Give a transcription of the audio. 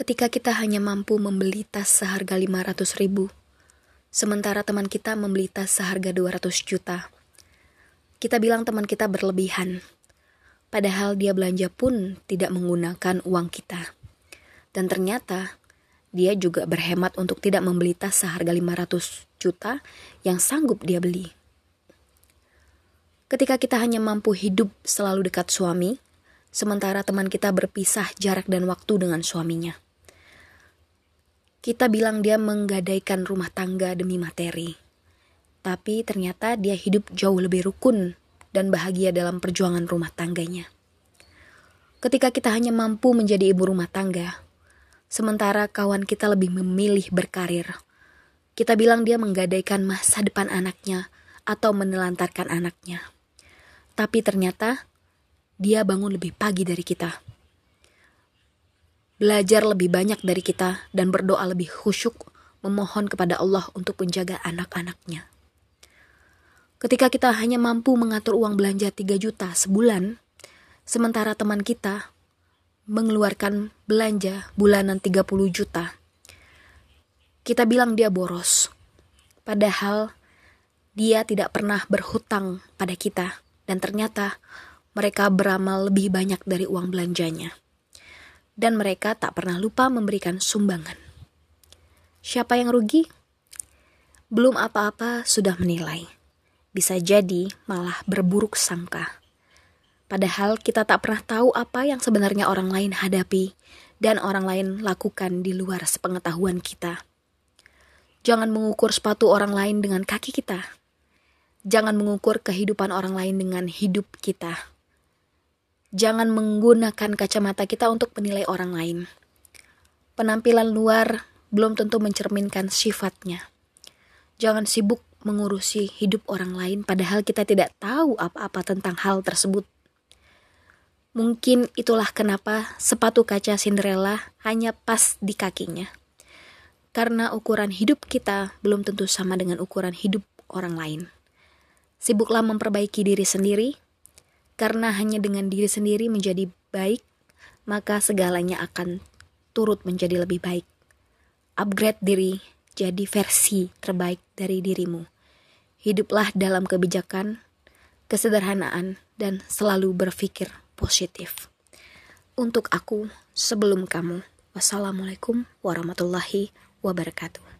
Ketika kita hanya mampu membeli tas seharga 500 ribu, sementara teman kita membeli tas seharga 200 juta. Kita bilang teman kita berlebihan, padahal dia belanja pun tidak menggunakan uang kita. Dan ternyata dia juga berhemat untuk tidak membeli tas seharga 500 juta yang sanggup dia beli. Ketika kita hanya mampu hidup selalu dekat suami, sementara teman kita berpisah jarak dan waktu dengan suaminya. Kita bilang dia menggadaikan rumah tangga demi materi. Tapi ternyata dia hidup jauh lebih rukun dan bahagia dalam perjuangan rumah tangganya. Ketika kita hanya mampu menjadi ibu rumah tangga, sementara kawan kita lebih memilih berkarir. Kita bilang dia menggadaikan masa depan anaknya atau menelantarkan anaknya. Tapi ternyata dia bangun lebih pagi dari kita. Belajar lebih banyak dari kita dan berdoa lebih khusyuk memohon kepada Allah untuk menjaga anak-anaknya. Ketika kita hanya mampu mengatur uang belanja 3 juta sebulan, sementara teman kita mengeluarkan belanja bulanan 30 juta. Kita bilang dia boros. Padahal dia tidak pernah berhutang pada kita dan ternyata mereka beramal lebih banyak dari uang belanjanya. Dan mereka tak pernah lupa memberikan sumbangan. Siapa yang rugi? Belum apa-apa sudah menilai. Bisa jadi malah berburuk sangka. Padahal kita tak pernah tahu apa yang sebenarnya orang lain hadapi dan orang lain lakukan di luar sepengetahuan kita. Jangan mengukur sepatu orang lain dengan kaki kita Jangan mengukur kehidupan orang lain dengan hidup kita. Jangan menggunakan kacamata kita untuk menilai orang lain. Penampilan luar belum tentu mencerminkan sifatnya. Jangan sibuk mengurusi hidup orang lain, padahal kita tidak tahu apa-apa tentang hal tersebut. Mungkin itulah kenapa sepatu kaca Cinderella hanya pas di kakinya, karena ukuran hidup kita belum tentu sama dengan ukuran hidup orang lain. Sibuklah memperbaiki diri sendiri, karena hanya dengan diri sendiri menjadi baik, maka segalanya akan turut menjadi lebih baik. Upgrade diri jadi versi terbaik dari dirimu. Hiduplah dalam kebijakan, kesederhanaan, dan selalu berpikir positif. Untuk aku, sebelum kamu, wassalamualaikum warahmatullahi wabarakatuh.